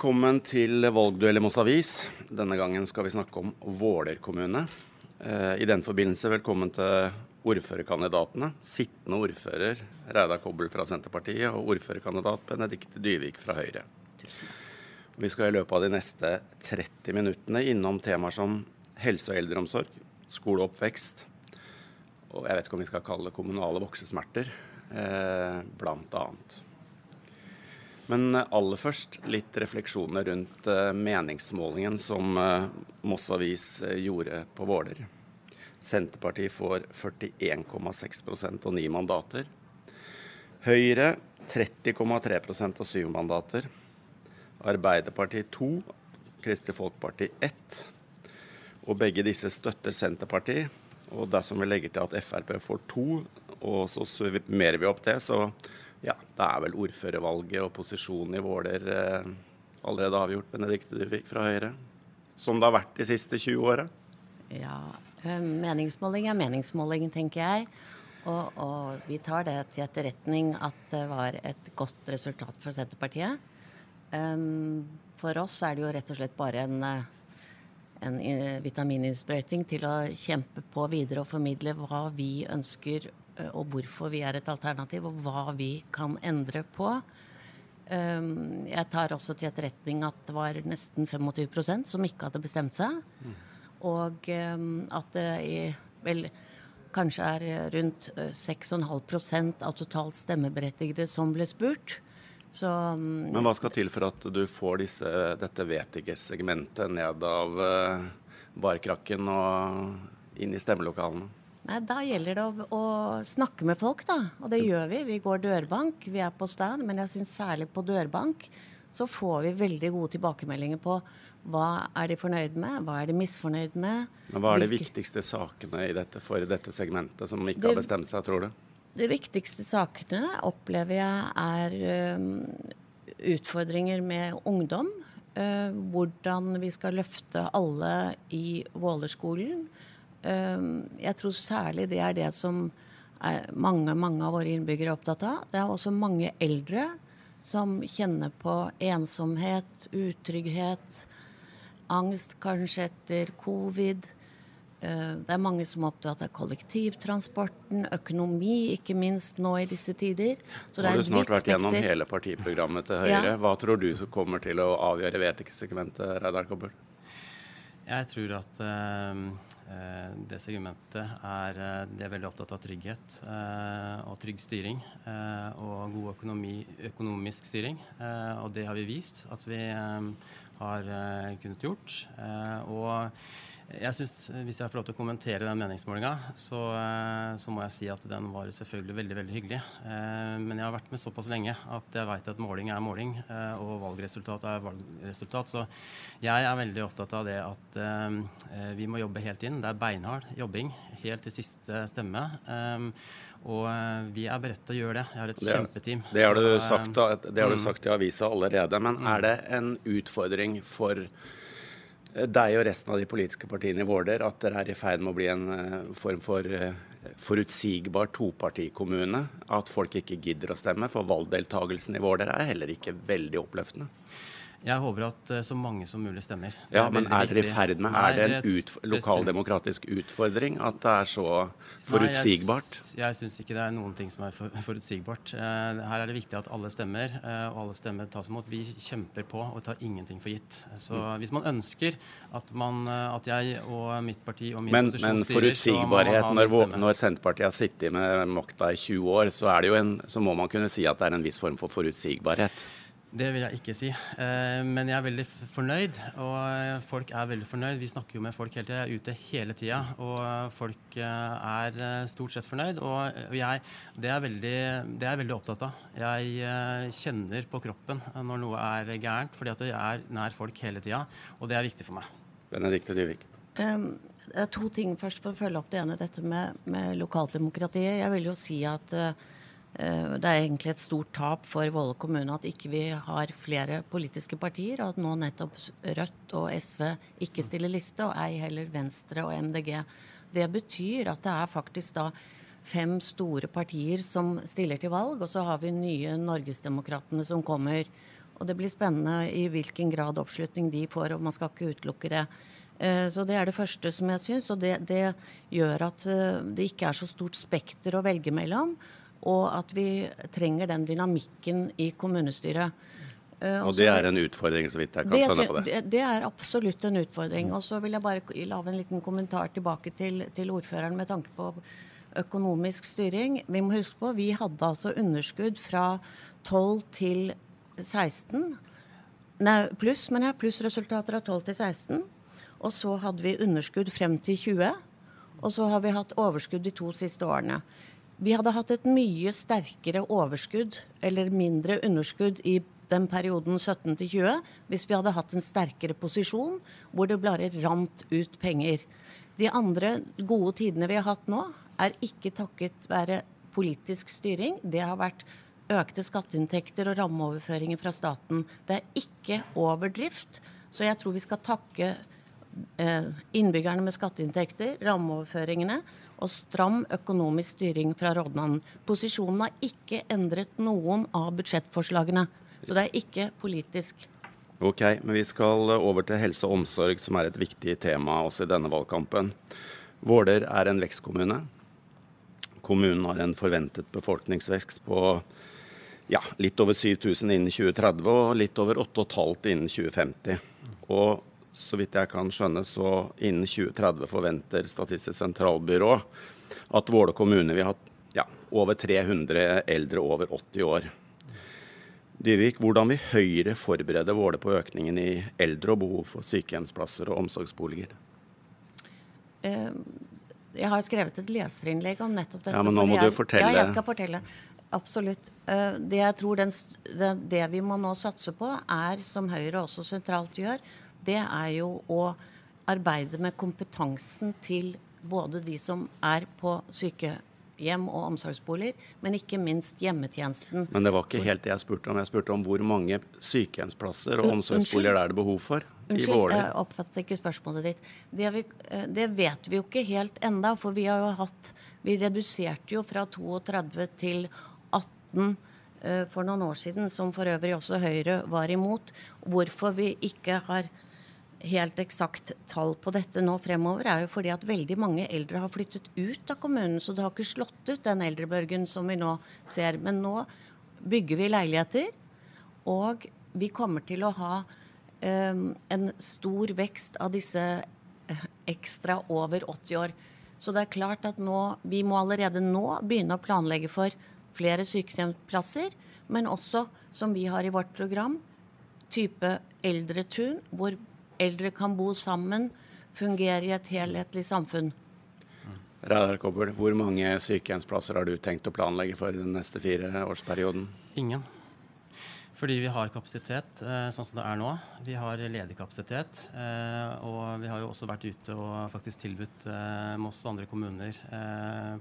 Velkommen til valgduell i Moss Avis. Denne gangen skal vi snakke om Våler kommune. Eh, I den forbindelse velkommen til ordførerkandidatene. Sittende ordfører Reidar Kobbel fra Senterpartiet og ordførerkandidat Benedicte Dyvik fra Høyre. Vi skal i løpet av de neste 30 minuttene innom temaer som helse- og eldreomsorg, skole og oppvekst, og jeg vet ikke om vi skal kalle det kommunale voksesmerter, eh, blant annet. Men aller først litt refleksjoner rundt uh, meningsmålingen som uh, Moss Avis gjorde på Våler. Senterpartiet får 41,6% og ni mandater. Høyre 30,3 og syv mandater. Arbeiderpartiet to, Kristelig Folkeparti ett. Og begge disse støtter Senterpartiet. Og dersom vi legger til at Frp får to, og så summerer vi opp det, så ja, det er vel ordførervalget og posisjonen i Våler eh, allerede avgjort, Benedicte Dyrvik fra Høyre? Som det har vært de siste 20 åra? Ja, eh, meningsmåling er meningsmåling, tenker jeg. Og, og, vi tar det til etterretning at det var et godt resultat for Senterpartiet. Um, for oss er det jo rett og slett bare en, eh, en vitamininnsprøyting til å kjempe på videre og formidle hva vi ønsker Eh, og hvorfor vi er et alternativ, og hva vi kan endre på. Ehm, jeg tar også til etterretning at det var nesten 25% som ikke hadde bestemt seg. Og ehm, at det vel kanskje er rundt 6,5 eh, av totalt stemmeberettigede som ble spurt. Så, ehm, Men hva skal til for at du får disse, dette vet ikke-segmentet ned av uh, barkrakken og inn i stemmelokalene? Nei, Da gjelder det å, å, snakke med folk, da. Og det gjør vi. Vi går dørbank, vi er på stand. Men jeg syns særlig på dørbank så får vi veldig gode tilbakemeldinger på hva er de fornøyd med, hva er de misfornøyd med. Men Hva er de viktigste sakene i dette for dette segmentet som ikke det, har bestemt seg, tror du? De viktigste sakene opplever jeg er um, utfordringer med ungdom. Uh, hvordan vi skal løfte alle i Vålerskolen. Ehm, jeg tror særlig det er det som mange, mange av våre innbyggere er opptatt av. Det er også mange eldre som kjenner på ensomhet, utrygghet, angst kanskje etter covid. Ehm, det er mange som er opptatt av kollektivtransporten, økonomi, ikke minst nå i disse tider. Så har du snart vært gjennom hele partiprogrammet til Høyre. Ja. Hva tror du kommer til å avgjøre vet-ikke-segmentet, Reidar Kobbel? Jeg tror at uh, det segmentet er uh, De er veldig opptatt av trygghet uh, og trygg styring og god økonomi, økonomisk styring. og det har vi vist at vi har kunnet gjort. og jeg synes, Hvis jeg får lov til å kommentere den meningsmålinga, så, eh, så, må jeg si at den var selvfølgelig veldig veldig hyggelig. Eh, men jeg har vært med såpass lenge at jeg veit at måling er måling, eh, og valgresultat er valgresultat. Så jeg er veldig opptatt av det at vi må jobbe helt inn. Det er beinhard jobbing helt til siste stemme. Og vi er beredt til å gjøre det. Jeg har et det, kjempeteam. Det har, du sagt, det har du mm. sagt i avisa allerede. Men er det en utfordring for deg og resten av de politiske partiene i Våler at dere er i ferd med å bli en eh, form for eh, forutsigbar topartikommune? At folk ikke gidder å stemme? For valgdeltagelsen i Våler er heller ikke veldig oppløftende. Jeg håper at eh, så mange som mulig stemmer. Ja, Men er dere i ferd med Er det en utf lokaldemokratisk utfordring at det er så forutsigbart? Nei, jeg, syns ikke det er noen ting som er for, forutsigbart. Uh, her er det viktig at alle stemmer, uh, og alle stemmer tas imot. Vi kjemper på og tar ingenting for gitt. Så mm. hvis man ønsker at, man, at, jeg og mitt parti og min men, posisjon men styrer Men forutsigbarhet når, når, Senterpartiet har sittet med makta i 20 år, så, en, så må man kunne si at det er en viss form for forutsigbarhet? Det vil jeg ikke si. Eh, men jeg er veldig fornøyd, og eh, folk er veldig fornøyd. Vi snakker jo med folk hele tida. Jeg er ute hele tida, og folk eh, er stort sett fornøyd. Og jeg, det, er veldig, det er jeg veldig opptatt av. Jeg kjenner på kroppen når noe er gærent, fordi at jeg er nær folk hele tida, og det er viktig for meg. Benedikte Dyvik. Um, det er to ting først for å følge opp det ene, dette med, med lokaldemokratiet. Jeg vil jo si at uh, det er egentlig et stort tap for Våle kommune at ikke vi har flere politiske partier, og at nå nettopp Rødt og SV ikke stiller liste, og ei heller Venstre og MDG. Det betyr at det er faktisk da fem store partier som stiller til valg, og så har vi nye Norgesdemokratene som kommer. Og det blir spennende i hvilken grad oppslutning de får, og man skal ikke utelukke det. Eh, så det er det første som jeg syns, og det, det, gjør at eh, det ikke er så stort spekter å velge mellom. Og at vi trenger den dynamikken i kommunestyret. Uh, og det er en utfordring, så vidt jeg kan skjønne på det? det? Det er absolutt en utfordring. Og så vil jeg bare lage en liten kommentar tilbake til, til, ordføreren med tanke på økonomisk styring. Vi må huske på, vi hadde altså underskudd fra 12 til 16. Nei, pluss, men jeg, plussresultater av 12 til 16. Og så hadde vi underskudd frem til 20. Og så har vi hatt overskudd de to siste årene. Vi hadde hatt et mye sterkere overskudd, eller mindre underskudd, i den perioden 17 til 20 hvis vi hadde hatt en sterkere posisjon hvor det bare rant ut penger. De andre gode tidene vi har hatt nå, er ikke takket være politisk styring. Det har vært økte skatteinntekter og rammeoverføringer fra staten. Det er ikke overdrift. Så jeg tror vi skal takke eh, innbyggerne med skatteinntekter, rammeoverføringene og stram økonomisk styring fra rådmannen. Posisjonen har ikke endret noen av budsjettforslagene. Så det er ikke politisk. Ok, men vi skal over til helse og omsorg, som er et viktig tema også i denne valgkampen. Våler er en vekstkommune. Kommunen har en forventet befolkningsvekst på ja, litt over 7000 innen 2030 og litt over 8500 innen 2050. Og så vidt jeg kan skjønne, så innen 2030 forventer Statistisk sentralbyrå at Våle kommune vil ha ja, over 300 eldre over 80 år. Dyvik, hvordan vil Høyre forberede Våle på økningen i eldre og behov for sykehjemsplasser og omsorgsboliger? Eh, jeg har skrevet et leserinnlegg om nettopp dette. Ja, men nå må jeg, du fortelle. Ja, jeg skal fortelle. Absolutt. Eh, det jeg tror den, det vi må nå satse på, er, som Høyre også sentralt gjør, det er jo å arbeide med kompetansen til både de som er på sykehjem og omsorgsboliger, men ikke minst hjemmetjenesten. Men det var ikke helt det jeg spurte om. Jeg spurte om hvor mange sykehjemsplasser og omsorgsboliger det er det behov for Unnskyld. Jeg oppfattet ikke spørsmålet ditt. Det, vi, eh, det, vet vi jo ikke helt enda, for vi har jo hatt Vi reduserte jo fra 32 til 18 eh, for noen år siden, som for øvrig også Høyre var imot. Hvorfor vi ikke har helt eksakt tall på dette nå fremover, er jo fordi at veldig mange eldre har flyttet ut av kommunen. Så det har ikke slått ut den eldrebørgen som vi nå ser. Men nå bygger vi leiligheter, og vi kommer til å ha um, en stor vekst av disse eh, ekstra over 80 år. Så det er klart at nå, vi må allerede nå begynne å planlegge for flere sykehjemsplasser, men også, som vi har i vårt program, type eldretun, hvor eldre kan bo sammen, fungere i et helhetlig samfunn. Reidar Kobbel, hvor mange sykehjemsplasser har du tenkt å planlegge for i den neste fireårsperioden? Ingen. Fordi vi har kapasitet eh, sånn som det er nå. Vi har ledig kapasitet. Eh, og vi har jo også vært ute og faktisk tilbudt eh, Moss og andre kommuner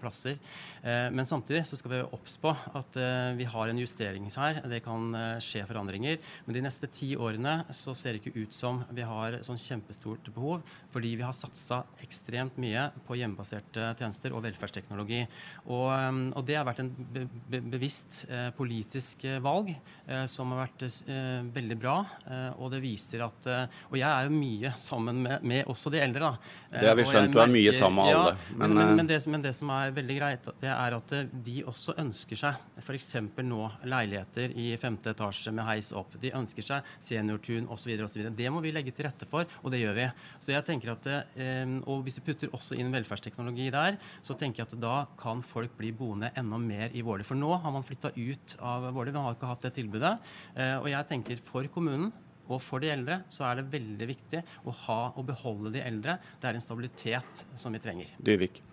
plasser. Men samtidig så skal vi obs på at vi har en justering her. Det kan skje forandringer. Men de neste ti årene så ser det ikke ut som vi har sånn kjempestort behov, fordi vi har satsa ekstremt mye på hjemmebaserte tjenester og velferdsteknologi. Og, og det har vært en be be bevisst politisk valg som som har vært uh, veldig bra. Uh, og det viser at uh, Og jeg er jo mye sammen med, med også de eldre, da. det har vi skjønt, du er mye sammen med alle. Men, men, men, det, men, det, som er veldig greit, det er at de også ønsker seg f.eks. nå leiligheter i femte etasje med heis opp. De ønsker seg seniortun osv. osv. Det må vi legge til rette for, og det gjør vi. Så jeg tenker at Og hvis du putter også inn velferdsteknologi der, så tenker jeg at da kan folk bli boende enda mer i Våler. For nå har man flytta ut av Våler. Vi har ikke hatt det tilbudet. Eh, og jeg tenker for kommunen og for de eldre så er det veldig viktig å ha og beholde de eldre. Det er en stabilitet som vi trenger. Dyvik.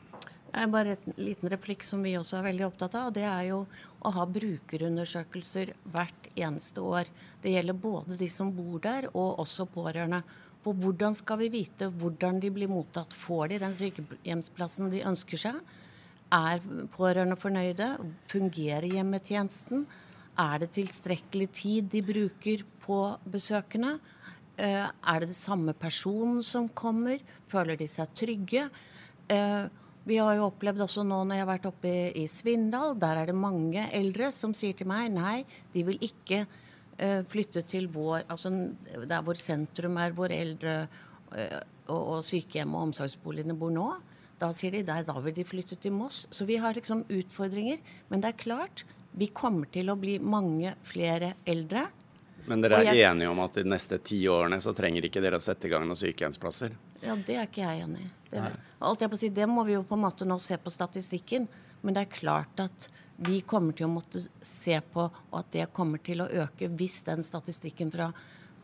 Det er bare en liten replikk som vi også er veldig opptatt av. og Det er jo å ha brukerundersøkelser hvert eneste år. Det gjelder både de som bor der, og også pårørende. For hvordan skal vi vite hvordan de blir mottatt? Får de den sykehjemsplassen de ønsker seg? Er pårørende fornøyde? Fungerer hjemmetjenesten? Er det tilstrekkelig tid de bruker på besøkende? Eh, er det det samme personen som kommer? Føler de seg trygge? Eh, vi har jo opplevd også nå når jeg har vært oppe i, Svindal, der er det mange eldre som sier til meg nei, de vil ikke eh, flytte til vår Altså der hvor sentrum er, hvor eldre og sykehjem og omsorgsboligene bor nå. Da sier de nei, da vil de flytte til Moss. Så vi har liksom utfordringer. Men det er klart, vi kommer til å bli mange flere eldre. Men dere er jeg- enige om at de neste ti årene så trenger ikke dere å sette i gang noen sykehjemsplasser? Ja, Det er ikke jeg enig i. Det, alt jeg på å si, det må vi jo på en måte nå se på statistikken. Men det er klart at vi kommer til å måtte se på, og at det kommer til å øke hvis den statistikken fra,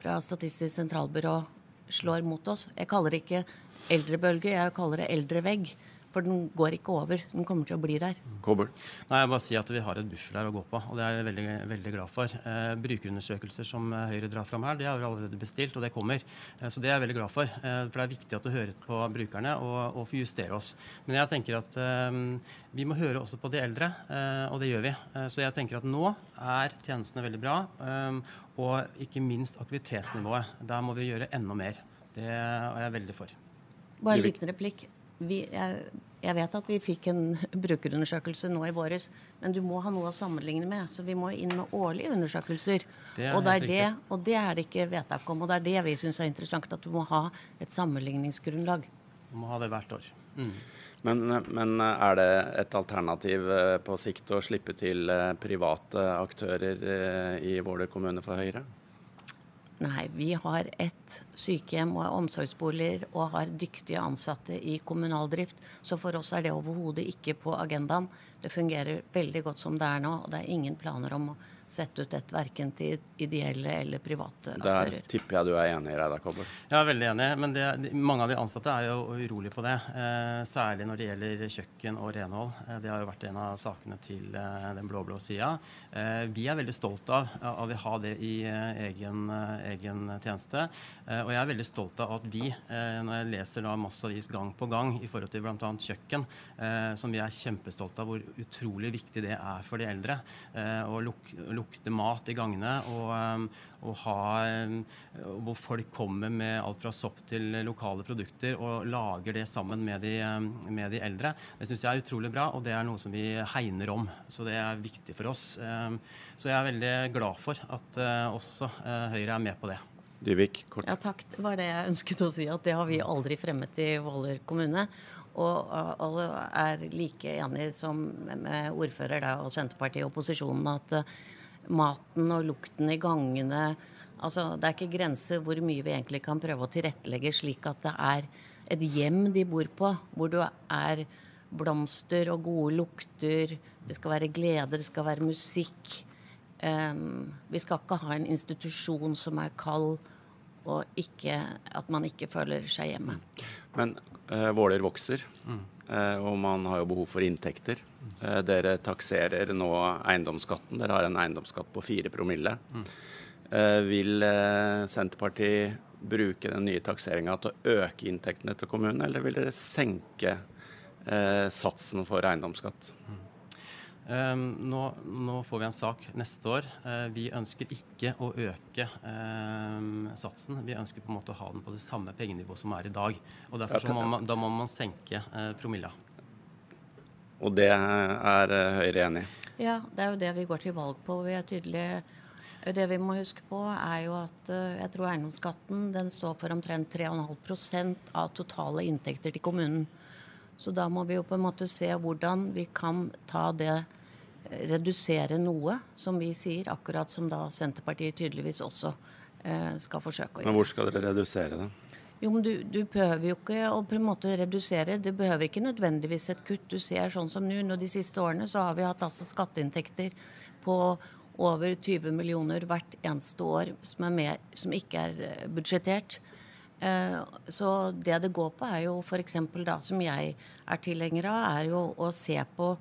fra Statistisk sentralbyrå slår mot oss. Jeg kaller det ikke eldrebølge, jeg kaller det eldrevegg. For den går ikke over. Den kommer til å bli der. Kobber? Nei, jeg bare sier at Vi har et buffer der å gå på, og det er jeg veldig, veldig glad for. Eh, brukerundersøkelser som eh, Høyre drar fram her, det har vi allerede bestilt, og det kommer. Eh, så det er jeg veldig glad for. Eh, for det er viktig at du hører på brukerne og, og får justere oss. Men jeg tenker at eh, vi må høre også på de eldre, eh, og det gjør vi. Eh, så jeg tenker at nå er tjenestene veldig bra, eh, og ikke minst aktivitetsnivået. Der må vi gjøre enda mer. Det er jeg veldig for. Bare en liten replikk. Vi, jeg, jeg vet at vi fikk en brukerundersøkelse nå i våres, men du må ha noe å sammenligne med. Så vi må inn med årlige undersøkelser. Det er og, det er det, og det er det ikke vedtak om. Og det er det vi syns er interessant, at du må ha et sammenligningsgrunnlag. Vi må ha det hvert år. Mm. Men, men er det et alternativ eh, på sikt å slippe til eh, private aktører eh, i Våler kommune for Høyre? Nei, vi har et sykehjem og omsorgsboliger og har dyktige ansatte i kommunal drift. Så for oss er det overhodet ikke på agendaen. Det fungerer veldig godt som det er nå, og det er ingen planer om å sette ut et verken til ideelle eller private aktører. Der tipper jeg du er enig, i Reidar Kobber. Jeg er veldig enig, men det, mange av de ansatte er jo urolige på det. Eh, særlig når det gjelder kjøkken og renhold. Eh, det har jo vært en av sakene til eh, den blå-blå sida. Eh, vi er veldig stolt av, at vi har det i eh, egen, eh, egen tjeneste. Eh, og jeg er veldig stolt av at vi, eh, når jeg leser da massevis gang på gang i forhold til bl.a. kjøkken, eh, som vi er kjempestolte av hvor utrolig viktig det er for de eldre. Eh, å luk, lukte mat i gangene og, eh, og ha eh, Hvor folk kommer med alt fra sopp til lokale produkter og lager det sammen med de, eh, med de eldre. Det syns jeg er utrolig bra, og det er noe som vi hegner om. Så det er viktig for oss. Eh, Så jeg er veldig glad for at eh, også eh, Høyre er med på det. Dyvik, kort. Ja takk, det var det jeg ønsket å si. At det har vi aldri fremmet i Våler kommune. Og uh, alle er like enig som med ordfører da, og Senterpartiet i opposisjonen at uh, maten og lukten i gangene Altså det er ikke grenser hvor mye vi egentlig kan prøve å tilrettelegge slik at det er et hjem de bor på, hvor du er blomster og gode lukter. Det skal være glede, det skal være musikk. Um, vi skal ikke ha en institusjon som er kald, og ikke, at man ikke føler seg hjemme. Men uh, Våler vokser, eh, og man har jo behov for inntekter. Eh, dere takserer nå eiendomsskatten. Dere har en eiendomsskatt på 4 promille. Eh, vil eh, Senterpartiet bruke den nye takseringa til å øke inntektene til kommunen, eller vil dere senke eh, satsen for eiendomsskatt? Um, nå, nå får vi en sak neste år. Eh, vi ønsker ikke å øke eh, satsen. Vi ønsker på en måte å ha den på det samme pengenivået som er i dag. Og Derfor så må man, da må man senke eh, promilla. Og det er eh, Høyre enig i. Ja, det er jo det vi går til valg på. Vi er tydelige. Det vi må huske på, er jo at eh, jeg tror eiendomsskatten den står for omtrent 3,5% av totale inntekter til kommunen. Så da må vi jo på en måte se hvordan vi kan ta det redusere noe, som vi sier, akkurat som da Senterpartiet tydeligvis også eh, skal forsøke å Men hvor skal dere redusere det? Jo, men du, du behøver jo ikke å på en måte redusere. Det behøver ikke nødvendigvis et kutt. Du ser sånn som nå, nå de siste årene så har vi hatt altså skatteinntekter på over 20 millioner hvert eneste år som, er med, som ikke er eh, budsjettert. Eh, Så det det går på, er jo f.eks. da, som jeg er tilhenger av, er jo å se på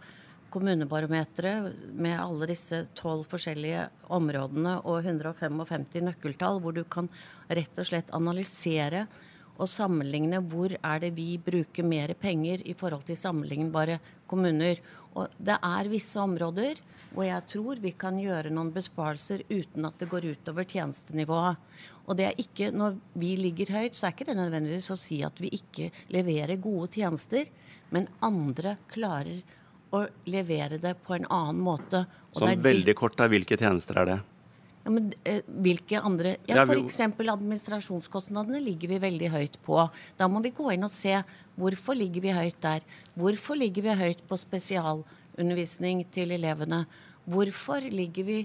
kommunebarometeret med alle disse tolv forskjellige områdene og 155 nøkkeltall, hvor du kan rett og slett analysere og sammenligne hvor er det vi bruker mer penger i forhold til sammenlignbare kommuner. Og det er visse områder hvor jeg tror vi kan gjøre noen besparelser uten at det går utover tjenestenivået. Og det er ikke, Når vi ligger høyt, så er ikke det nødvendigvis å si at vi ikke leverer gode tjenester, men andre klarer å levere det på en annen måte. Og det Sånn veldig kort, da, hvilke tjenester er det? Ja, men eh, hvilke andre Ja, F.eks. administrasjonskostnadene ligger vi veldig høyt på. Da må vi gå inn og se hvorfor ligger vi høyt der. Hvorfor ligger vi høyt på spesialundervisning til elevene? Hvorfor ligger vi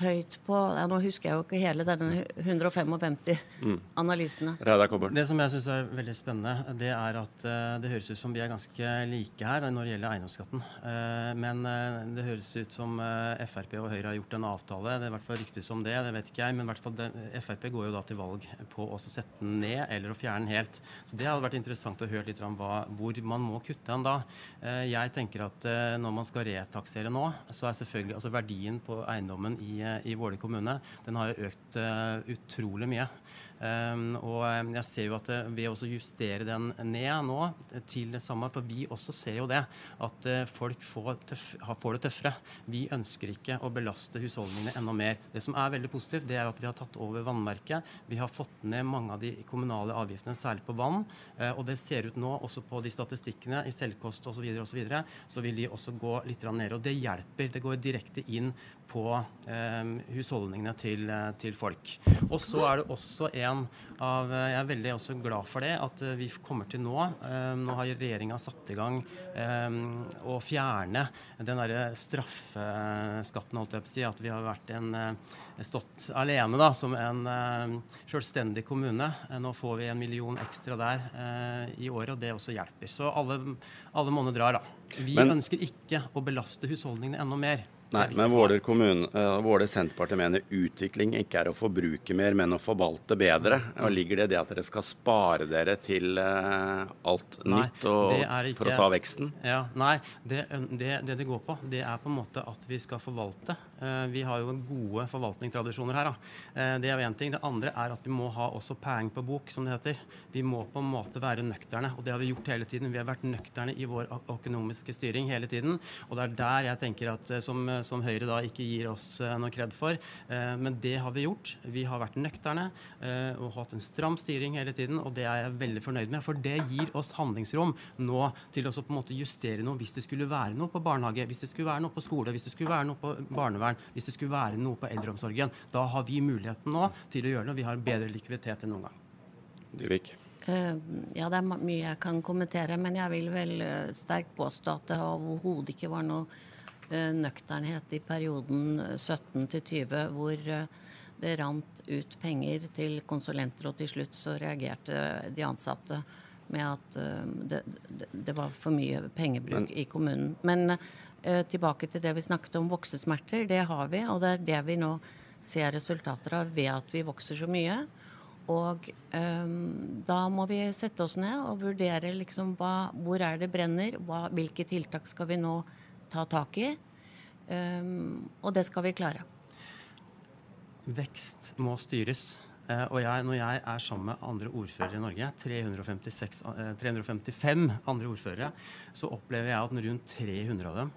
høyt på ja, Nå husker jeg jo ikke hele denne 155 analysene. Det som jeg syns er veldig spennende, det er at uh, det høres ut som vi er ganske like her når det gjelder eiendomsskatten. Uh, men uh, det høres ut som eh, Frp og Høyre har gjort en avtale. Det er i hvert fall ryktes om det, det vet ikke jeg. Men i hvert fall det, Frp går jo da til valg på å sette den ned eller å fjerne den helt. Så det hadde vært interessant å høre litt om hva, hvor man må kutte den da. Eh, jeg tenker at eh, når man skal retaksere nå, så er selvfølgelig altså verdien på eiendommen i, i Våler kommune den har økt eh, utrolig mye. Um, og um, jeg ser jo at uh, ved å justere den ned nå uh, til det samme, for vi også ser jo det, at uh, folk får, tøff, får det tøffere. Vi ønsker ikke å belaste husholdningene enda mer. Det som er veldig positivt, det er at vi har tatt over vannmerket. Vi har fått ned mange av de kommunale avgiftene, særlig på vann. Og det ser ut nå, også på de statistikkene i selvkost osv., så, og så, videre, så vil de også gå litt ned. Og det hjelper. Det går direkte inn på um, husholdningene til, eh, til folk. Og så er det også en av eh, Jeg er veldig også glad for det, at eh, vi kommer til nå eh, Nå har regjeringa satt i gang å fjerne den derre straffeskatten, holdt jeg på å si. At vi har vært en, stått alene da, som en selvstendig kommune. Nå får vi en million ekstra der i året, og det også hjelper. Så alle, alle måneder drar, da. Vi Men- ønsker ikke å belaste husholdningene enda mer. Nei, men Våler kommune, eh, Våler Senterpartiet mener utvikling ikke er å forbruke mer, men å forvalte bedre. Og Ligger det i det at dere skal spare dere til eh, alt Nei, nytt og, ikke- for å ta veksten? Ja, nei, det, det, det det går på, det er på en måte at vi skal forvalte. Eh, vi har jo gode forvaltningstradisjoner her. Da. Eh, det er én ting. Det andre er at vi må ha også peng på bok, som det heter. Vi må på en måte være nøkterne, og det har vi gjort hele tiden. Vi har vært nøkterne i vår økonomiske styring hele tiden. Og det er der jeg tenker at eh, som, som Høyre da ikke gir oss noe kred for. Men det har vi gjort. Vi har vært nøkterne og hatt en stram styring hele tiden, og det er jeg veldig fornøyd med. For det gir oss handlingsrom nå til å på en måte justere noe hvis det skulle være noe på barnehage, hvis det skulle være noe på skole, hvis det skulle være noe på barnevern, hvis det skulle være noe på eldreomsorgen. Da har vi muligheten nå til å gjøre det. og Vi har bedre likviditet enn noen gang. Dyvik. Eh, ja, det er mye jeg kan kommentere, men jeg vil vel eh, sterkt påstå at det overhodet ikke var noe eh, nøkternhet i perioden eh, 17 til 20, hvor det rant ut penger til konsulenter, og til slutt så reagerte de ansatte med at det, det, det var for mye pengebruk i kommunen. Men tilbake til det vi snakket om, voksesmerter. Det har vi, og det er det vi nå ser resultater av ved at vi vokser så mye. Og um, da må vi sette oss ned og vurdere liksom hva, hvor er det brenner, hva, hvilke tiltak skal vi nå ta tak i. Um, og det skal vi klare. Vekst må styres. Eh, og jeg, når jeg er sammen med andre ordførere i Norge, 356, eh, 355 andre ordførere, så opplever jeg at rundt 300 av dem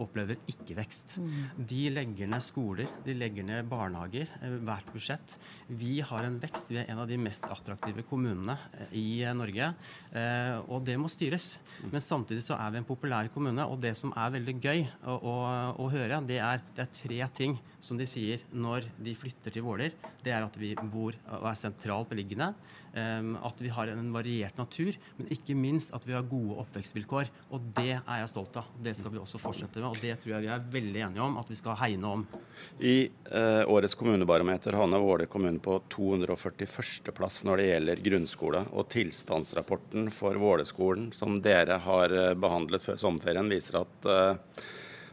opplever ikke vekst. De legger ned skoler, de legger ned barnehager eh, hvert budsjett. Vi har en vekst. Vi er en av de mest attraktive kommunene eh, i eh, Norge, eh, og det må styres. Men samtidig så er vi en populær kommune, og det som er veldig gøy å, å, å høre, det er, det er tre ting som de sier når de flytter til Våler. Det er at vi bor og er sentralt beliggende, at vi har en variert natur, men ikke minst at vi har gode oppvekstvilkår. Og det er jeg stolt av. Det skal vi også fortsette med, og det tror jeg vi er veldig enige om at vi skal hegne om. I eh, årets kommunebarometer havner Våler kommune på 241. plass når det gjelder grunnskole. Og tilstandsrapporten for Vålerskolen som dere har eh, behandlet før sommerferien, viser at eh,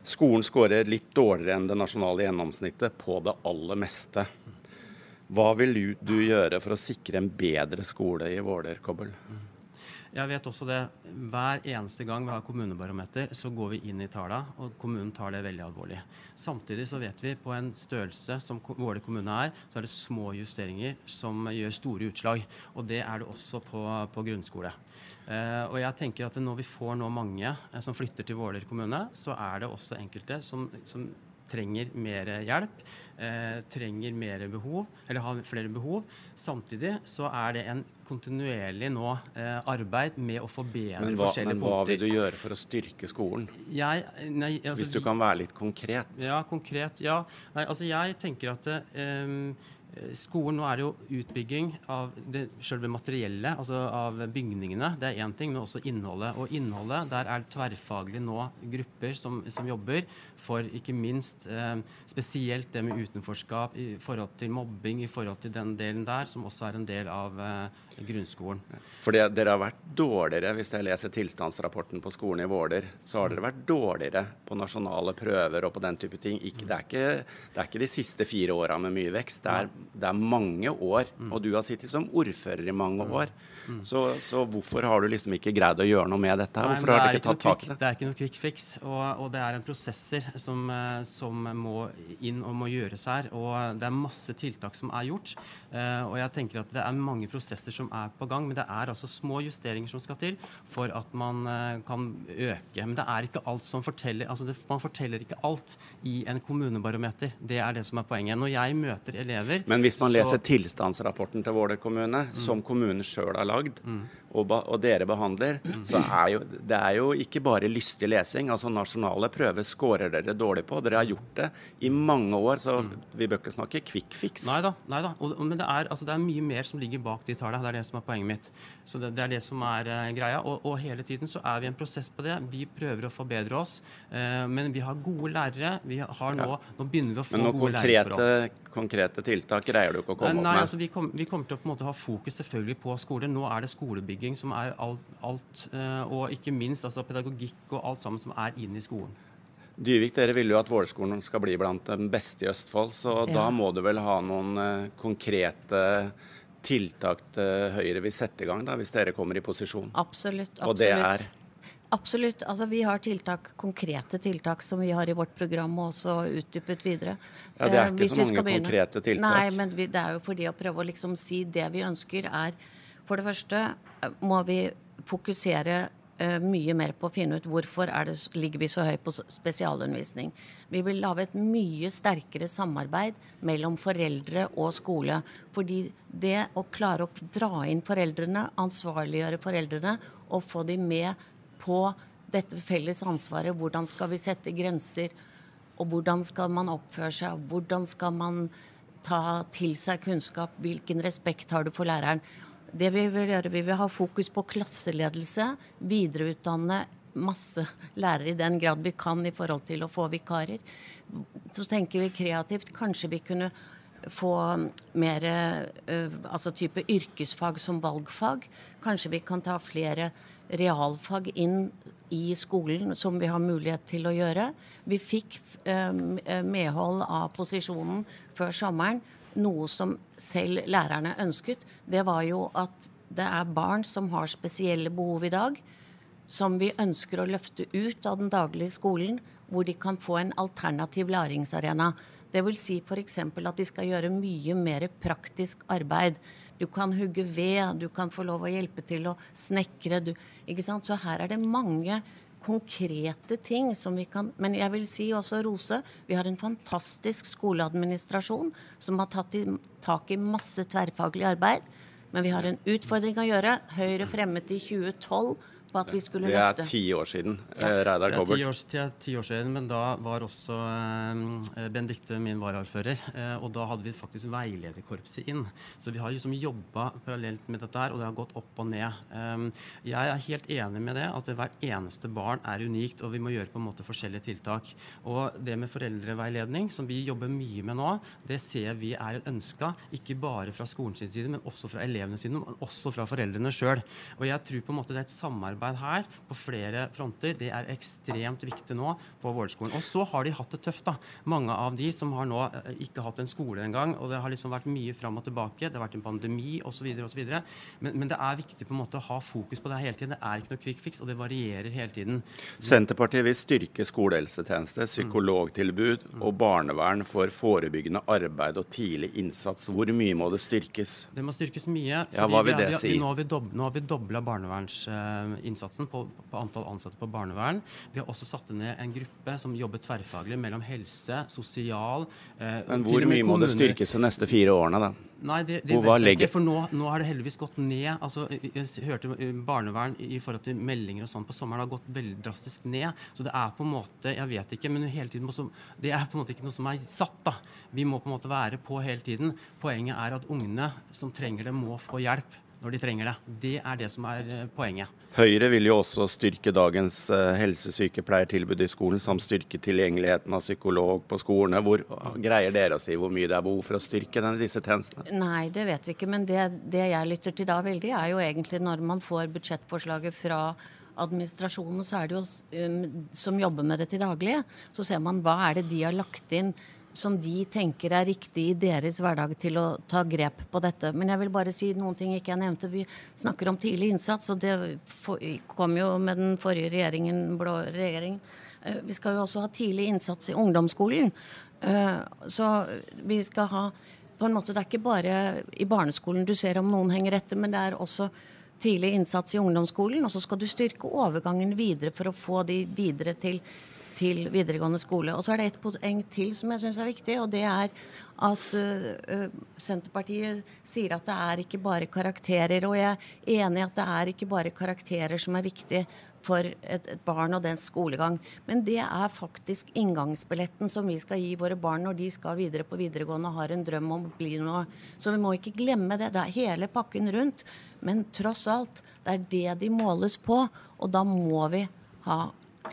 skolen skårer litt dårligere enn det nasjonale gjennomsnittet på det aller meste. Hva vil du, gjøre for å sikre en bedre skole i Våler, Kobbel? Jeg vet også det. Hver eneste gang vi har kommunebarometer, så går vi inn i tallene, og kommunen tar det veldig alvorlig. Samtidig så vet vi på en størrelse som Våler kommune er, så er det små justeringer som gjør store utslag. Og det er det også på, på grunnskole. Eh, og jeg tenker at når vi får nå mange eh, som flytter til Våler kommune, så er det også enkelte som, som trenger mer hjelp. Eh, trenger mer behov, eller har flere behov. Samtidig så er det en kontinuerlig nå eh, arbeid med å forbedre men hva, forskjellige men hva punkter. vil du gjøre for å styrke skolen? Jeg, nei, altså, Hvis du kan være litt konkret. Ja, konkret. Ja. Nei, altså jeg tenker at eh, skolen Nå er det jo utbygging av det selve materiellet, altså av bygningene. Det er én ting, men også innholdet. Og innholdet, der er det tverrfaglig nå grupper som, som jobber for ikke minst eh, spesielt det med utenforskap i forhold til mobbing, i forhold til den delen der, som også er en del av eh, grunnskolen. Fordi dere har vært dårligere, hvis jeg leser tilstandsrapporten på skolen i Våler, så har dere vært dårligere på nasjonale prøver og på den type ting. Ikke, det, er ikke, det er ikke de siste fire åra med mye vekst. Det er, det er mange år. Og du har sittet som ordfører i mange år. Så, så hvorfor har du liksom ikke greid å gjøre noe med dette? her? Nei, Hvorfor men har du ikke tatt tak i det? Det er ikke noe quick fix, og, og det er en prosesser som, eh, som må inn og må gjøres her. Og det er masse tiltak som er gjort. Uh, og jeg tenker at det er mange prosesser som er på gang, men det er altså små justeringer som skal til for at man uh, kan øke. Men det er ikke alt som forteller altså det, Man forteller ikke alt i en kommunebarometer. Det er det som er poenget. Når jeg møter elever Men hvis man så- leser tilstandsrapporten til Våler kommune, som kommunen sjøl har lagd, og, ba, og dere behandler, så er jo det er jo ikke bare lystig lesing. Altså Nasjonale prøver scorer dere dårlig på. Dere har gjort det i mange år, så vi bør ikke snakke quick fix. Nei da. Nei da. Og, og, men det er, altså, det er mye mer som ligger bak de tallene. Det er det som er poenget mitt. Så det, det er det som er uh, greia. Og, og hele tiden så er vi i en prosess på det. Vi prøver å forbedre oss. Uh, men vi har gode lærere. Vi har nå, nå begynner vi å få gode Men noen konkrete, konkrete tiltak greier du ikke å komme Nei, opp med. altså vi, kom, vi kommer til å på en måte ha fokus selvfølgelig på skole. Nå er det skolebygging som er alt, alt eh, og ikke minst altså pedagogikk og alt sammen som er inn i skolen. Dyvik, dere vil jo at Vålerskolen skal bli blant den beste i Østfold, så Ja. da må du vel ha noen eh, konkrete tiltak til Høyre vil sette i gang, da, hvis dere kommer i posisjon. Absolutt. absolutt. Og det er? Absolutt. Altså, vi har tiltak, konkrete tiltak som vi har i vårt program og også utdypet videre. Ja, det er Eh, ikke hvis så mange konkrete tiltak. Nei, men vi, det er jo fordi å prøve å liksom si det vi ønsker er For det første eh, må vi fokusere uh, mye mer på å finne ut hvorfor er det, ligger vi så høyt på spesialundervisning. Vi vil lage et mye sterkere samarbeid mellom foreldre og skole. Fordi det å klare å dra inn foreldrene, ansvarliggjøre foreldrene og få de med på dette felles ansvaret, hvordan skal vi sette grenser, og hvordan skal man oppføre seg, hvordan skal man ta til seg kunnskap, hvilken respekt har du for læreren. Det vi vil gjøre, vi vil ha fokus på klasseledelse, videreutdanne masse lærere i den grad vi kan i forhold til å få vikarer. Så tenker vi kreativt. Kanskje vi kunne få mer eh, altså type yrkesfag som valgfag. Kanskje vi kan ta flere realfag inn i skolen, som vi har mulighet til å gjøre. Vi fikk eh, medhold av posisjonen før sommeren. Noe som selv lærerne ønsket, det var jo at det er barn som har spesielle behov i dag, som vi ønsker å løfte ut av den daglige skolen, hvor de kan få en alternativ læringsarena. Vil si f.eks. at de skal gjøre mye mer praktisk arbeid. Du kan hugge ved, du kan få lov å hjelpe til å snekre. Du, ikke sant? Så her er det mange konkrete ting som vi kan Men jeg vil si også rose. Vi har en fantastisk skoleadministrasjon som har tatt i, tak i masse tverrfaglig arbeid. Men vi har en utfordring å gjøre. Høyre fremmet i 2012 på at vi skulle løfte? Det er løfte ti år siden. Ja. Reidar Det er ti år, ti år siden, men da var også eh, Benedicte min varaordfører. Eh, og da hadde vi faktisk veilederkorpset inn. Så vi har liksom jobba parallelt med dette her, og det har gått opp og ned. Um, jeg er helt enig med det, at hvert eneste barn er unikt, og vi må gjøre på en måte forskjellige tiltak. Og det med foreldreveiledning, som vi jobber mye med nå, det ser vi er et ønska, ikke bare fra skolens side, men også fra elevenes side, men også fra foreldrene sjøl. Og jeg tror på en måte det er et samarbeid her på flere fronter. Det er ekstremt viktig nå på Vålerskolen. Og så har de hatt det tøft, da. Mange av de som har nå eh, ikke hatt en skole engang, og det har liksom vært mye fram og tilbake. Det har vært en pandemi osv. osv. Men, men det er viktig på en måte å ha fokus på det hele tiden. Det er ikke noe quick fix, og det varierer hele tiden. Senterpartiet vil styrke skolehelsetjeneste, psykologtilbud og barnevern for forebyggende arbeid og tidlig innsats. Hvor mye må det styrkes? Det må styrkes mye. Ja, hva vil det vi, si? Nå har vi, dob, nå har vi dobla innsatsen på, på, antall ansatte på barnevern. Vi har også satt ned en gruppe som jobber tverrfaglig mellom helse, sosial eh, Men hvor mye må det styrkes de neste fire årene, da? Nei, det, det vet jeg ikke, for nå, nå har det heldigvis gått ned. Altså, jeg hørte barnevern i forhold til meldinger og sånn på sommeren har gått veldig drastisk ned. Så det er på en måte Jeg vet ikke, men hele tiden må, det er på en måte ikke noe som er satt. da. Vi må på en måte være på hele tiden. Poenget er at ungene som trenger det, må få hjelp når de trenger det. Det er det som er eh, poenget. Høyre vil jo også styrke dagens uh, helsesykepleiertilbud i skolen, samt styrke tilgjengeligheten av psykolog på skolene. Hvor Greier dere å si hvor mye det er behov for å styrke denne, disse tjenestene? Nei, det vet vi ikke. Men det, det jeg lytter til da veldig, er jo egentlig når man får budsjettforslaget fra administrasjonen, så er det jo um, som jobber med det til daglig, så ser man hva er det de har lagt inn som de tenker er riktig i deres hverdag til å ta grep på dette. Men jeg vil bare si noen ting ikke jeg nevnte. Vi snakker om tidlig innsats, og det kom jo med den forrige regjeringen, blå regjering. Eh, vi skal jo også ha tidlig innsats i ungdomsskolen. Eh, så vi skal ha på en måte, Det er ikke bare i barneskolen du ser om noen henger etter, men det er også tidlig innsats i ungdomsskolen. Og så skal du styrke overgangen videre for å få de videre til til videregående skole. Og så er det et poeng til som jeg syns er viktig, og det er at uh, Senterpartiet sier at det er ikke bare karakterer. Og jeg er enig i at det er ikke bare karakterer som er viktig for et, et, barn og dens skolegang. Men det er faktisk inngangsbilletten som vi skal gi våre barn når de skal videre på videregående og har en drøm om å bli noe. Så vi må ikke glemme det. Det er hele pakken rundt. Men tross alt, det er det de måles på, og da må vi ha,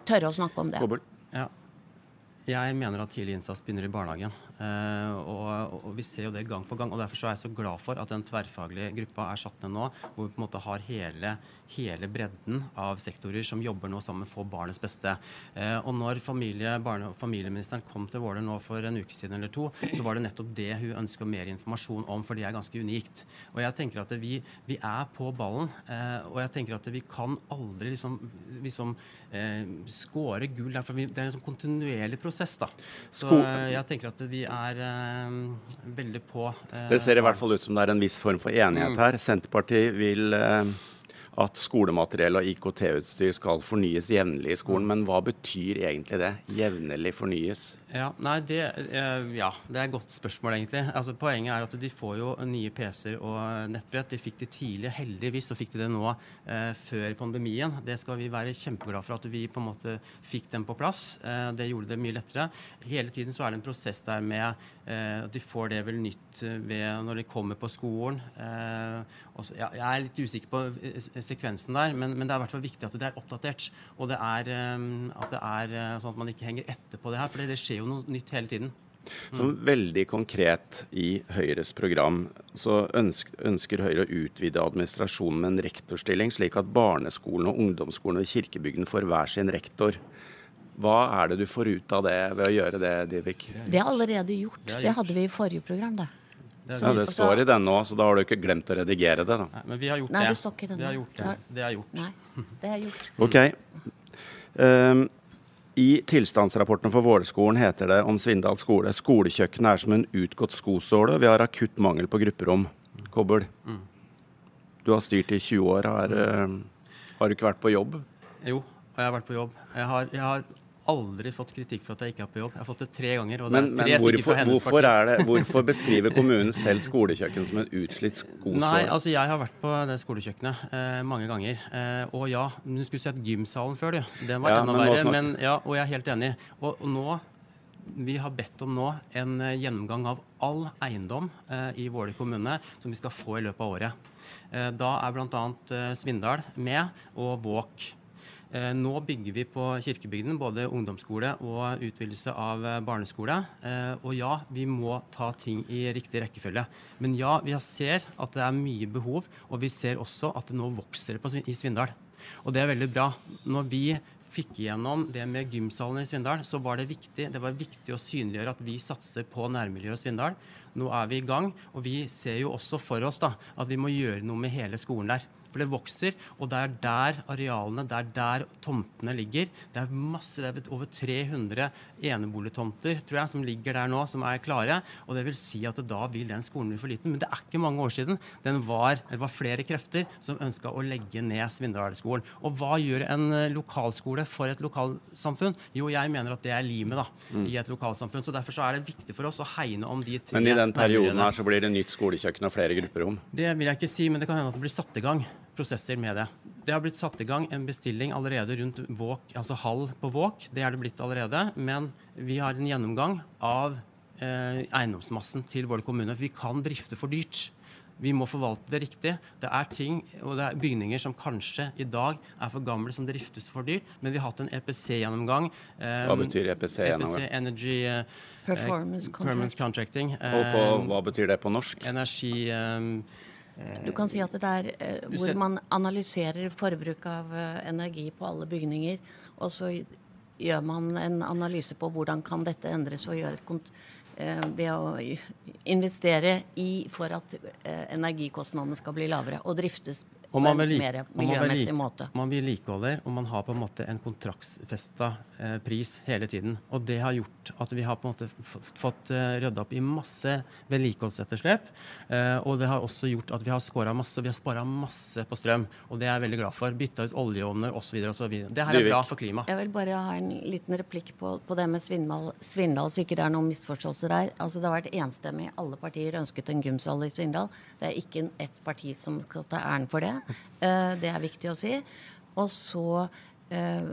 tørre å snakke om det. Jeg mener at tidlig innsats begynner i barnehagen. Uh, og, og, vi ser jo det gang på gang. og Derfor så er jeg så glad for at den tverrfaglige gruppa er satt ned nå, hvor vi på en måte har hele, hele bredden av sektorer som jobber nå sammen for barnets beste. Uh, og når familie, barne- familieministeren kom til Våler nå for en uke siden eller to, så var det nettopp det hun ønska mer informasjon om, for det er ganske unikt. Og jeg tenker at vi, vi er på ballen, uh, og jeg tenker at vi kan aldri liksom, liksom skåre gull. Derfor vi, det er en sånn kontinuerlig prosess. da. Så jeg tenker at vi er uh, veldig på. Uh, det ser i hvert fall ut som det er en viss form for enighet mm. her. Senterpartiet vil uh, at skolemateriell og IKT-utstyr skal fornyes jevnlig i skolen. Men hva betyr egentlig det? Jevnlig fornyes? Ja, nei, det, eh, ja, det er et godt spørsmål, egentlig. Altså, poenget er at de får jo nye PC-er og nettbrett. De fikk det tidlig. Heldigvis og fikk de det nå eh, før pandemien. Det skal vi være kjempeglade for at vi på en måte fikk dem på plass. Eh, det gjorde det mye lettere. Hele tiden så er det en prosess der med eh, at de får det vel nytt ved når de kommer på skolen. Eh, også, ja, jeg er litt usikker på eh, sekvensen der, men, men, det er i hvert fall viktig at det er oppdatert. Og det er, at det er sånn at man ikke henger etter på det her. For det skjer jo noe nytt hele tiden. Så Som veldig konkret i Høyres program så ønsker, ønsker Høyre å utvide administrasjonen med en rektorstilling, slik at barneskolen og ungdomsskolen og kirkebygden får hver sin rektor. Hva er det du får ut av det ved å gjøre det, Divik? Det er allerede gjort. Det, gjort. det hadde vi i forrige program, det. Det, ja, det står i den nå, så da har du ikke glemt å redigere det, da. Nei, men vi har gjort Nei, det. det står ikke i den. Vi har gjort det. Det er gjort. Nei, det er gjort. OK. Um, i tilstandsrapporten for Vålerskolen heter det om Svindal skole skolekjøkkenet er som en utgått skosåle, og vi har akutt mangel på grupperom. Kobbel, mm. du har styrt i 20 år. Har, uh, har, du ikke vært på jobb? Jo, og jeg har vært på jobb. Jeg har, jeg har aldri fått kritikk for at jeg ikke er på jobb. Jeg har fått det tre ganger. men, tre men hvorfor, hvorfor, det, hvorfor, beskriver kommunen selv skolekjøkken som en utslitt skosår? Nei, altså Jeg har vært på det skolekjøkkenet eh, mange ganger. Eh, og ja, du skulle sett gymsalen før, du. Den var ja, enda verre. Men, ja, og jeg er helt enig. Og, og nå vi har bedt om nå en uh, gjennomgang av all eiendom uh, i Våler kommune som vi skal få i løpet av året. Uh, da er bl.a. Uh, Svindal med, og Våk. Eh, nå bygger vi på kirkebygden både ungdomsskole og utvidelse av eh, barneskole. Eh, og ja, vi må ta ting i riktig rekkefølge. Men ja, vi ser at det er mye behov, og vi ser også at det nå vokser i Svindal. Og det er veldig bra. Når vi fikk igjennom det med gymsalen i Svindal, så var det viktig, det var viktig å synliggjøre at vi satser på nærmiljøet Svindal. Nå er vi i gang, og vi ser jo også for oss da, at vi må gjøre noe med hele skolen der. Det vokser, og det er der arealene, det er der tomtene ligger. Det er masse, det er over 300 eneboligtomter tror jeg, som ligger der nå, som er klare. Og det vil si at da vil den skolen bli for liten. Men det er ikke mange år siden den var, det var flere krefter som ønska å legge ned Svindalskolen. Og hva gjør en eh, lokalskole for et lokalsamfunn? Jo, jeg mener at det er limet da, mm. i et lokalsamfunn. Så derfor så er det viktig for oss å hegne om de tre Men i den perioden her så blir det nytt skolekjøkken og flere grupperom? Det vil jeg ikke si, men det kan hende at det blir satt i gang prosesser med det. Det har blitt satt i gang en bestilling allerede rundt Våk, altså halv på Våk. Det er det blitt allerede. Men vi har en gjennomgang av eh, eiendomsmassen til Våler kommune. Vi kan drifte for dyrt. Vi må forvalte det riktig. Det er ting og det er bygninger som kanskje i dag er for gamle, som driftes for dyrt. Men vi har hatt en EPC-gjennomgang. Eh, hva betyr EPC-gjennomgang? EPC Energy eh, Performance, Performance Contracting. og på, eh, hva betyr det på norsk? Energi... Du kan si at det er eh, hvor man analyserer forbruk av eh, energi på alle bygninger. Og så gjør man en analyse på hvordan kan dette endres og gjøre et eh, ved å investere i for at eh, energikostnadene skal bli lavere og driftes på en mer miljømessig man måte. Man vedlikeholder, og man har på en måte en kontraktsfesta eh, pris hele tiden. Og det har gjort at vi har på en måte fått eh, rydda opp i masse vedlikeholdsetterslep. Eh, og det har også gjort at vi har skåra masse, og vi har spara masse på strøm. Og det er jeg veldig glad for. Bytta ut oljeovner osv. Det her er bra for klimaet. Jeg vil bare ha en liten replikk på, på det med Svindal, Svindal, så ikke det er noen misforståelser der. Altså, det har vært enstemmig. Alle partier ønsket en gymsal i Svindal. Det er ikke ett parti som skal ta æren for det. Eh, det er viktig å si. Og så eh,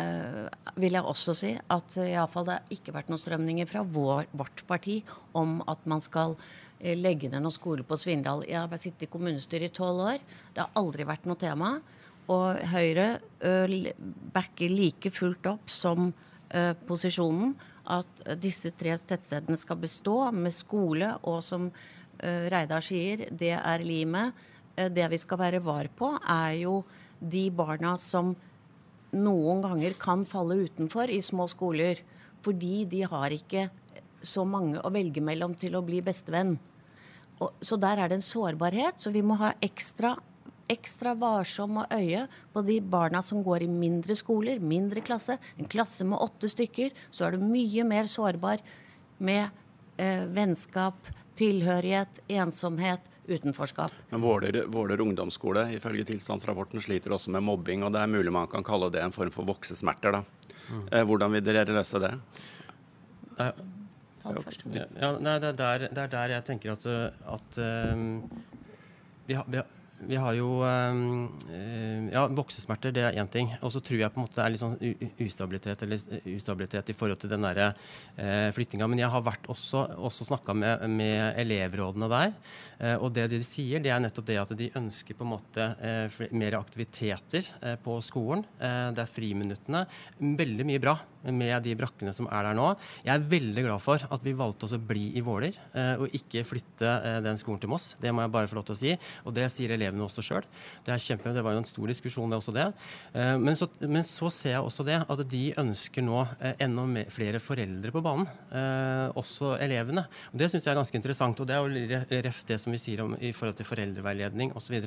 eh, vil jeg også si at iallfall det har ikke vært noen strømninger fra vår, vårt parti om at man skal legge ned noen skole på Svindal. Jeg har sittet i kommunestyret i tolv år. Det har aldri vært noe tema. Og Høyre backer like fullt opp som posisjonen at disse tre tettstedene skal bestå med skole, og som Reidar sier, det er limet. Eh, det vi skal være var på, er jo de barna som noen ganger kan falle utenfor i små skoler. Fordi de har ikke så mange å velge mellom til å bli bestevenn. Og, så der er det en sårbarhet. Så vi må ha ekstra, ekstra varsom og øye på de barna som går i mindre skoler, mindre klasse. En klasse med åtte stykker, så er du mye mer sårbar med eh, vennskap, tilhørighet, ensomhet, utenforskap. Men Våler, ungdomsskole ifølge tilstandsrapporten sliter også med mobbing, og det er mulig man kan kalle det en form for voksesmerter. da. Mm. Eh, hvordan vil dere løse det? Nei, ja, nei, det, er der, det, er der, jeg tenker at, at um, vi, har, vi, har, vi har jo um, Ja, voksesmerter, det er én ting. Og så tror jeg på en måte det er litt sånn ustabilitet, eller ustabilitet i forhold til den derre uh, flyttinga. Men jeg har vært også, også snakka med, med, elevrådene der. Uh, og det de sier, det er nettopp det at de ønsker på en måte uh, mer aktiviteter på skolen. det er friminuttene. Veldig mye bra med de brakkene som er der nå. Jeg er veldig glad for at vi valgte oss å bli i Våler, og ikke flytte den skolen til Moss. Det må jeg bare få lov til å si. Og det sier elevene også sjøl. Det er kjempe, det var jo en stor diskusjon, det også det. Eh, men så, men så ser jeg også det at de ønsker nå eh, enda flere foreldre på banen. Eh, også elevene. Og Det syns jeg er ganske interessant. Og det er jo ref det som vi sier om i forhold til foreldreveiledning osv.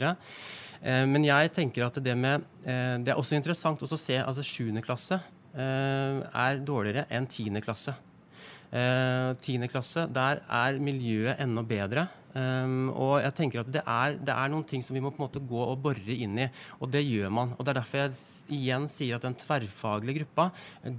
Men jeg tenker at det med Det er også interessant å se altså 7. klasse er dårligere enn 10. klasse. Tiende klasse, der er miljøet enda bedre. Um, og jeg tenker at det er, det er, noen ting som vi må på en måte gå og bore inn i, og det gjør man. og Det er derfor jeg igjen sier at den tverrfaglige gruppa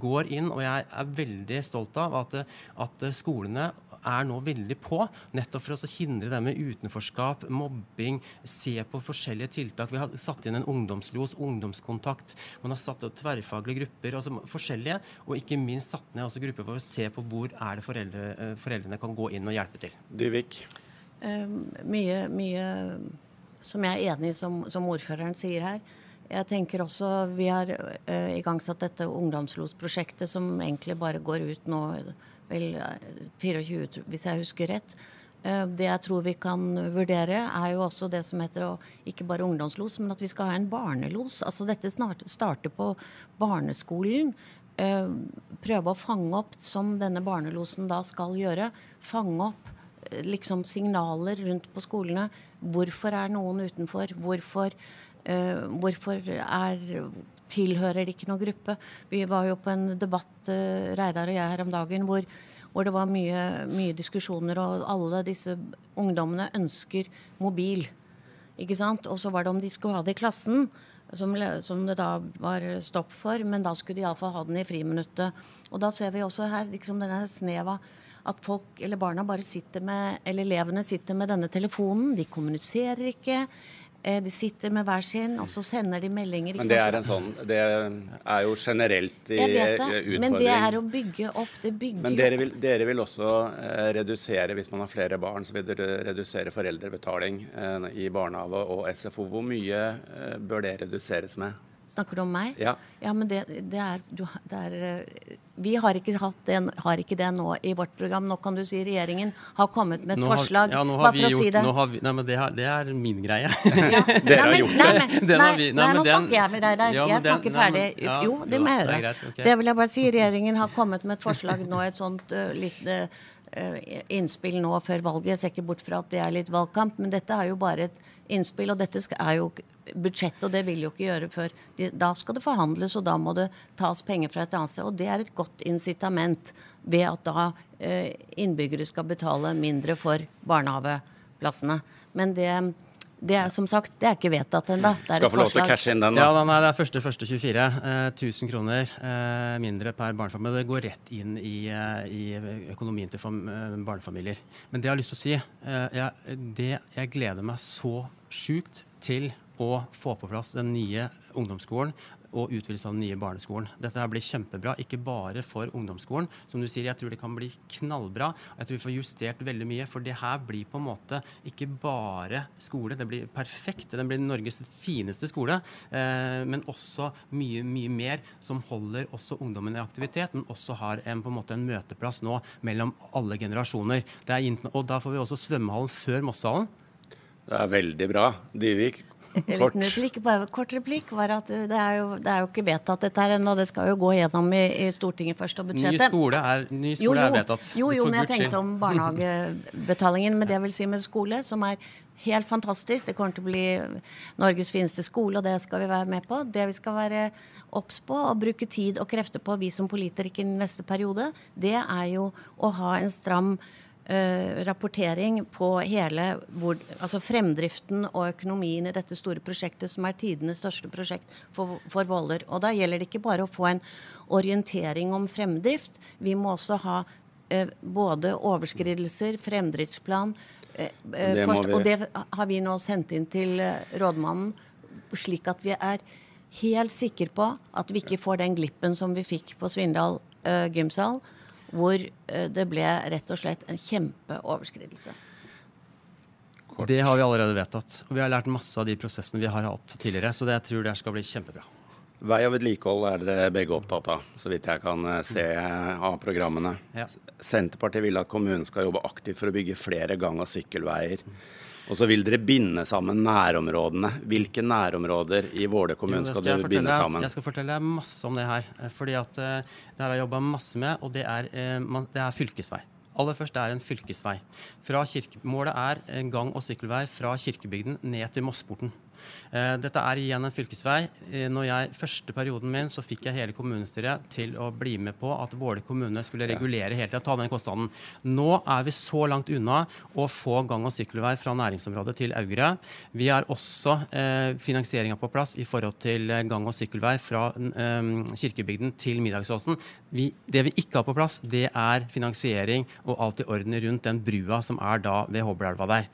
går inn, og jeg er veldig stolt av at, at skolene er nå veldig på, nettopp for å hindre det med utenforskap, mobbing, se på forskjellige tiltak. Vi har satt inn en ungdomslos, ungdomskontakt. Man har satt opp tverrfaglige grupper, altså forskjellige, og ikke minst satt ned også grupper for å se på hvor er det foreldre, eh, foreldrene kan gå inn og hjelpe til. Dyvik. Uh, mye, mye som jeg er enig i, som, som, ordføreren sier her. Jeg tenker også Vi har uh, igangsatt dette ungdomslosprosjektet som egentlig bare går ut nå vel 24, hvis jeg husker rett. Uh, det jeg tror vi kan vurdere, er jo også det som heter å, ikke bare ungdomslos, men at vi skal ha en barnelos. Altså Dette snart, starter på barneskolen. prøve å fange opp, som denne barnelosen da skal gjøre, fange opp liksom signaler rundt på skolene. Hvorfor er noen utenfor? Hvorfor uh, hvorfor er, tilhører de ikke noen gruppe? Vi var jo på en debatt, uh, Reidar og jeg, her om dagen hvor, hvor det var mye, mye, diskusjoner, og alle disse ungdommene ønsker mobil. Ikke sant? Og så var det om de skulle ha det i klassen, som, som det da var stopp for, men da skulle de iallfall ha den i friminuttet. Og da ser vi også her liksom denne sneva at folk, eller barna bare sitter med, eller elevene sitter med denne telefonen. De kommuniserer ikke. Eh, de sitter med hver sin, og så sender de meldinger. Men det er, en sånn, det er jo generelt i utfordring. Men det er å bygge opp. Det bygger Men dere vil, dere vil også eh, redusere, hvis man har flere barn, så vil dere redusere foreldrebetaling eh, i barnehage og SFO. Hvor mye eh, bør det reduseres med? Snakker du om meg? Ja. ja men det, det, er, det, er, eh, Vi har ikke, det, har ikke, det, nå i vårt program. Nå kan du si regjeringen har kommet med et nå forslag. Har, ja, nå har vi gjort, si det. Har vi, nei, men det, er, det er min greie. Ja. Dere har gjort det. Nei, nei, nei, nei, nå snakker jeg med deg der. Ja, jeg snakker ferdig. Men, jo, det må jeg høre. Greit, okay. Det vil jeg bare si. Regjeringen har kommet med et forslag nå, et sånt uh, litt uh, innspill nå før valget. Jeg ser ikke bort fra at det er litt valgkamp, men dette er jo bare et innspill. Og dette er jo budsjett, og det vil jo ikke gjøre før Da skal det forhandles, og da må det tas penger fra et annet sted. Og det er et godt incitament ved at da eh, innbyggere skal betale mindre for barnehageplassene. Men det det er som sagt, det er ikke vedtatt ennå. Skal få lov til å cashe inn den, da. Ja, nei, Det er første, første 24. Eh, 1000 kroner eh, mindre per barnefamilie. Det går rett inn i, eh, i økonomien til eh, barnefamilier. Men det jeg har lyst til å si, eh, jeg, det jeg gleder meg så sjukt til å få på plass den nye ungdomsskolen og utvidelse av den nye barneskolen. Dette her blir kjempebra, ikke bare for ungdomsskolen. Som du sier, jeg tror det kan bli knallbra. Jeg tror vi får justert veldig mye, for det her blir på en måte ikke bare skole. Det blir perfekt. Den blir Norges fineste skole, eh, men også mye, mye mer som holder også ungdommen i aktivitet, men også har en, på en måte en møteplass nå mellom alle generasjoner. og da får vi også svømmehallen før Mosshallen. Det er veldig bra. Dyvik, Kort. Replikk, bare, kort replikk var at det er, jo, det er jo ikke vedtatt dette her ennå. Det skal jo gå gjennom i, i, Stortinget først og budsjettet. Ny skole er, ny skole jo, jo, er vedtatt. Jo, jo, men jeg tenkte om barnehagebetalingen. Men det vil si med skole, som er helt fantastisk. Det kommer til å bli Norges fineste skole, og det skal vi være med på. Det vi skal være obs på og bruke tid og krefter på, vi som politikere i neste periode, det er jo å ha en stram Uh, rapportering på hele hvor, altså fremdriften og økonomien i dette store prosjektet, som er tidenes største prosjekt for, for Våler. Og da gjelder det ikke bare å få en orientering om fremdrift. Vi må også ha uh, både overskridelser, fremdriftsplan uh, det forst. Og det har vi nå sendt inn til rådmannen, slik at vi er helt sikre på at vi ikke får den glippen som vi fikk på Svindal gymsal hvor eh, det ble rett og slett en kjempeoverskridelse. Det har vi allerede vedtatt. Og vi har lært masse av de prosessene vi har hatt tidligere. Så det jeg tror det skal bli kjempebra. Vei og vedlikehold er dere begge opptatt av, så vidt jeg kan eh, se av programmene. Ja. Senterpartiet vil at kommunen skal jobbe aktivt for å bygge flere gang- og sykkelveier. Og så vil dere binde sammen nærområdene. Hvilke nærområder i Våle kommune skal, skal dere binde sammen? Jeg skal fortelle deg masse om det her. Eh, fordi at uh, det har jeg jobba masse med, og det er, uh, det er fylkesvei. Aller først det er en fylkesvei. Kirke, målet er en gang- og sykkelvei fra Kirkebygden ned til Mossporten. Eh, dette er igjen en fylkesvei. Eh, når jeg, Første perioden min så fikk jeg hele kommunestyret til å bli med på at Våler kommune skulle regulere helt til å ta den kostnaden. Nå er vi så langt unna å få gang- og sykkelvei fra næringsområdet til Augre. Vi har også eh, finansieringa på plass i forhold til eh, gang- og sykkelvei fra eh, Kirkebygden til Middagsåsen. Vi, det vi ikke har på plass, det er finansiering og alt i orden rundt den brua som er da ved Håbelelva der.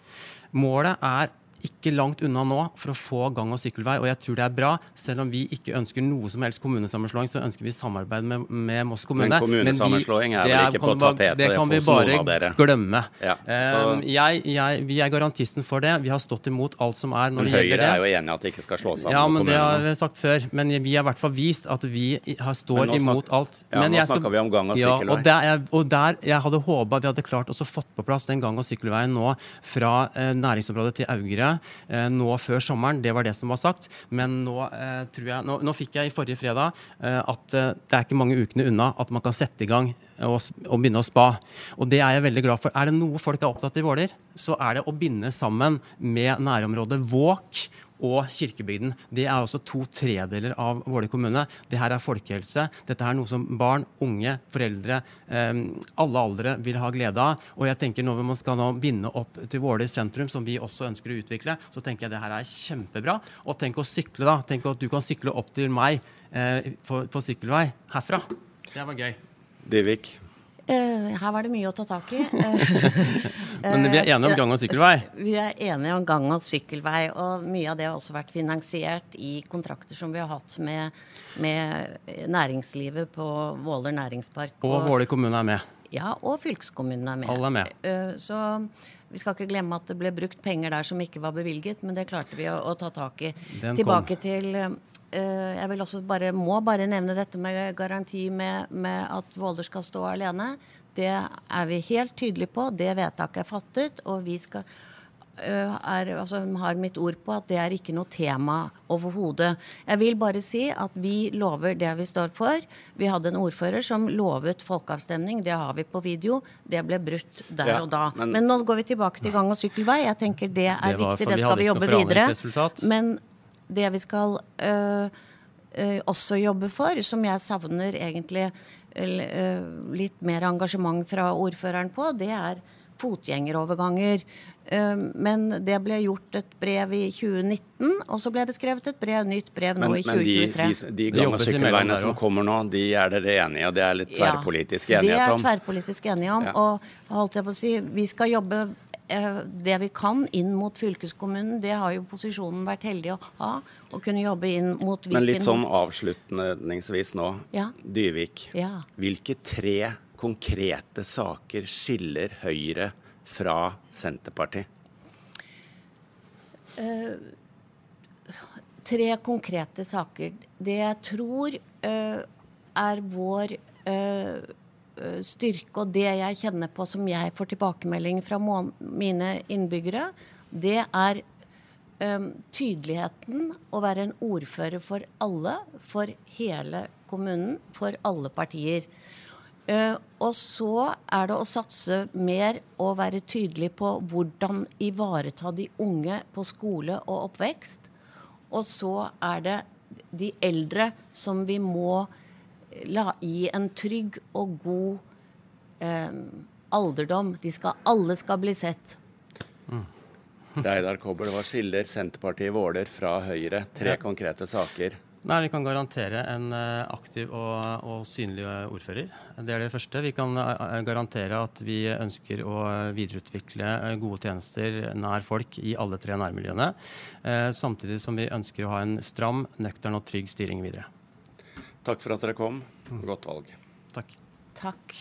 Målet er ikke langt unna nå for å få gang- og sykkelvei, og jeg tror det er bra. Selv om vi ikke ønsker noe som helst kommunesammenslåing, så ønsker vi samarbeid med, med Moss kommune. Men kommunesammenslåing er vel ikke på tapetet? Det kan vi bare glemme. Ja, um, jeg, jeg, vi er garantisten for det. Vi har stått imot alt som er når men det gjelder det. Høyre er jo enig i at det ikke skal slås sammen ja, men Det har vi sagt før. Men vi har i hvert fall vist at vi har, står imot alt. Ja, men nå snakker vi om gang- og sykkelvei. Ja, og, der, og der, jeg hadde håpa vi hadde klart å fått på plass den gang- og sykkelveien nå fra eh, næringsområdet til Augre. Eh, nå før sommeren. Det var det som var sagt. Men nå, eh, jeg, nå, nå fikk jeg i forrige fredag eh, at det er ikke mange ukene unna at man kan sette i gang og, og, begynne å spa. Og det er jeg veldig glad for. Er det noe folk er opptatt i Våler, så er det å binde sammen med nærområdet Våk og Kirkebygden. Det er også to tredeler av Våler kommune. Det her er folkehelse. Dette er noe som barn, unge, foreldre, eh, alle aldre vil ha glede av. Og jeg tenker når man skal nå binde opp til Våler sentrum, som vi også ønsker å utvikle, så tenker jeg det her er kjempebra. Og tenk å sykle, da. Tenk at du kan sykle opp til meg eh, på, på sykkelvei herfra. Det var gøy. Dyvik. Eh, her var det mye å ta tak i. Men vi er enige om gang- og sykkelvei? Vi er enige om gang- og sykkelvei. Og mye av det har også vært finansiert i kontrakter som vi har hatt med, med næringslivet på Våler næringspark. Og, og Våler kommune er med? Ja, og fylkeskommunen er med. Alle er med. Uh, så vi skal ikke glemme at det ble brukt penger der som ikke var bevilget, men det klarte vi å, å ta tak i. Den Tilbake kom. til Jeg vil også bare, må bare nevne dette med garanti med, med at Våler skal stå alene. Det er vi helt tydelige på. Det vedtaket er fattet, og vi skal uh, er, altså, har mitt ord på at det er ikke noe tema overhodet. Jeg vil bare si at vi lover det vi står for. Vi hadde en ordfører som lovet folkeavstemning. Det har vi på video. Det ble brutt der Ja, og da. men- Men, nå går vi tilbake til gang- og sykkelvei. Jeg tenker det er Det var viktig. Det skal vi jobbe videre. Men det vi skal øh, øh, også jobbe for, som jeg savner egentlig øh, litt mer engasjement fra ordføreren på, det er fotgjengeroverganger. Men det ble gjort et brev i 2019, og så ble det skrevet et brev, nytt brev nå Men, i men de, 2023. de, de gamle sykkelveiene som kommer nå, de er dere enige i, og det er litt tverrpolitisk enighet om? Ja, Det er tverrpolitisk enige om. Ja. Og holdt jeg på å si, vi skal jobbe det vi kan inn mot fylkeskommunen. Det har jo posisjonen vært heldig å ha. Å kunne jobbe inn mot Viken. Men litt sånn avslutningsvis nå. Ja. Dyvik. Ja. Hvilke tre konkrete saker skiller Høyre fra Senterpartiet? tre konkrete saker. Det jeg tror uh, er vår eh, eh, styrke, og det jeg kjenner på som jeg får tilbakemelding fra mine innbyggere, det er um, tydeligheten å være en ordfører for alle, for hele kommunen, for alle partier. Uh, og så er det å satse mer og være tydelig på hvordan ivareta de unge på skole og oppvekst. Og så er det de eldre som vi må la, gi en trygg og god eh, alderdom. De skal, alle skal bli sett. Reidar Kobbel, hva skiller Senterpartiet Våler fra Høyre? Tre Ja. konkrete saker. Nei, Vi kan garantere en eh, aktiv og, og synlig eh, ordfører. Det er det første. Vi kan eh, garantere at vi ønsker å videreutvikle gode tjenester nær folk i alle tre nærmiljøene. eh, Samtidig som vi ønsker å ha en stram, nøktern og trygg styring videre. Takk for at dere kom. Godt valg. Takk. Takk.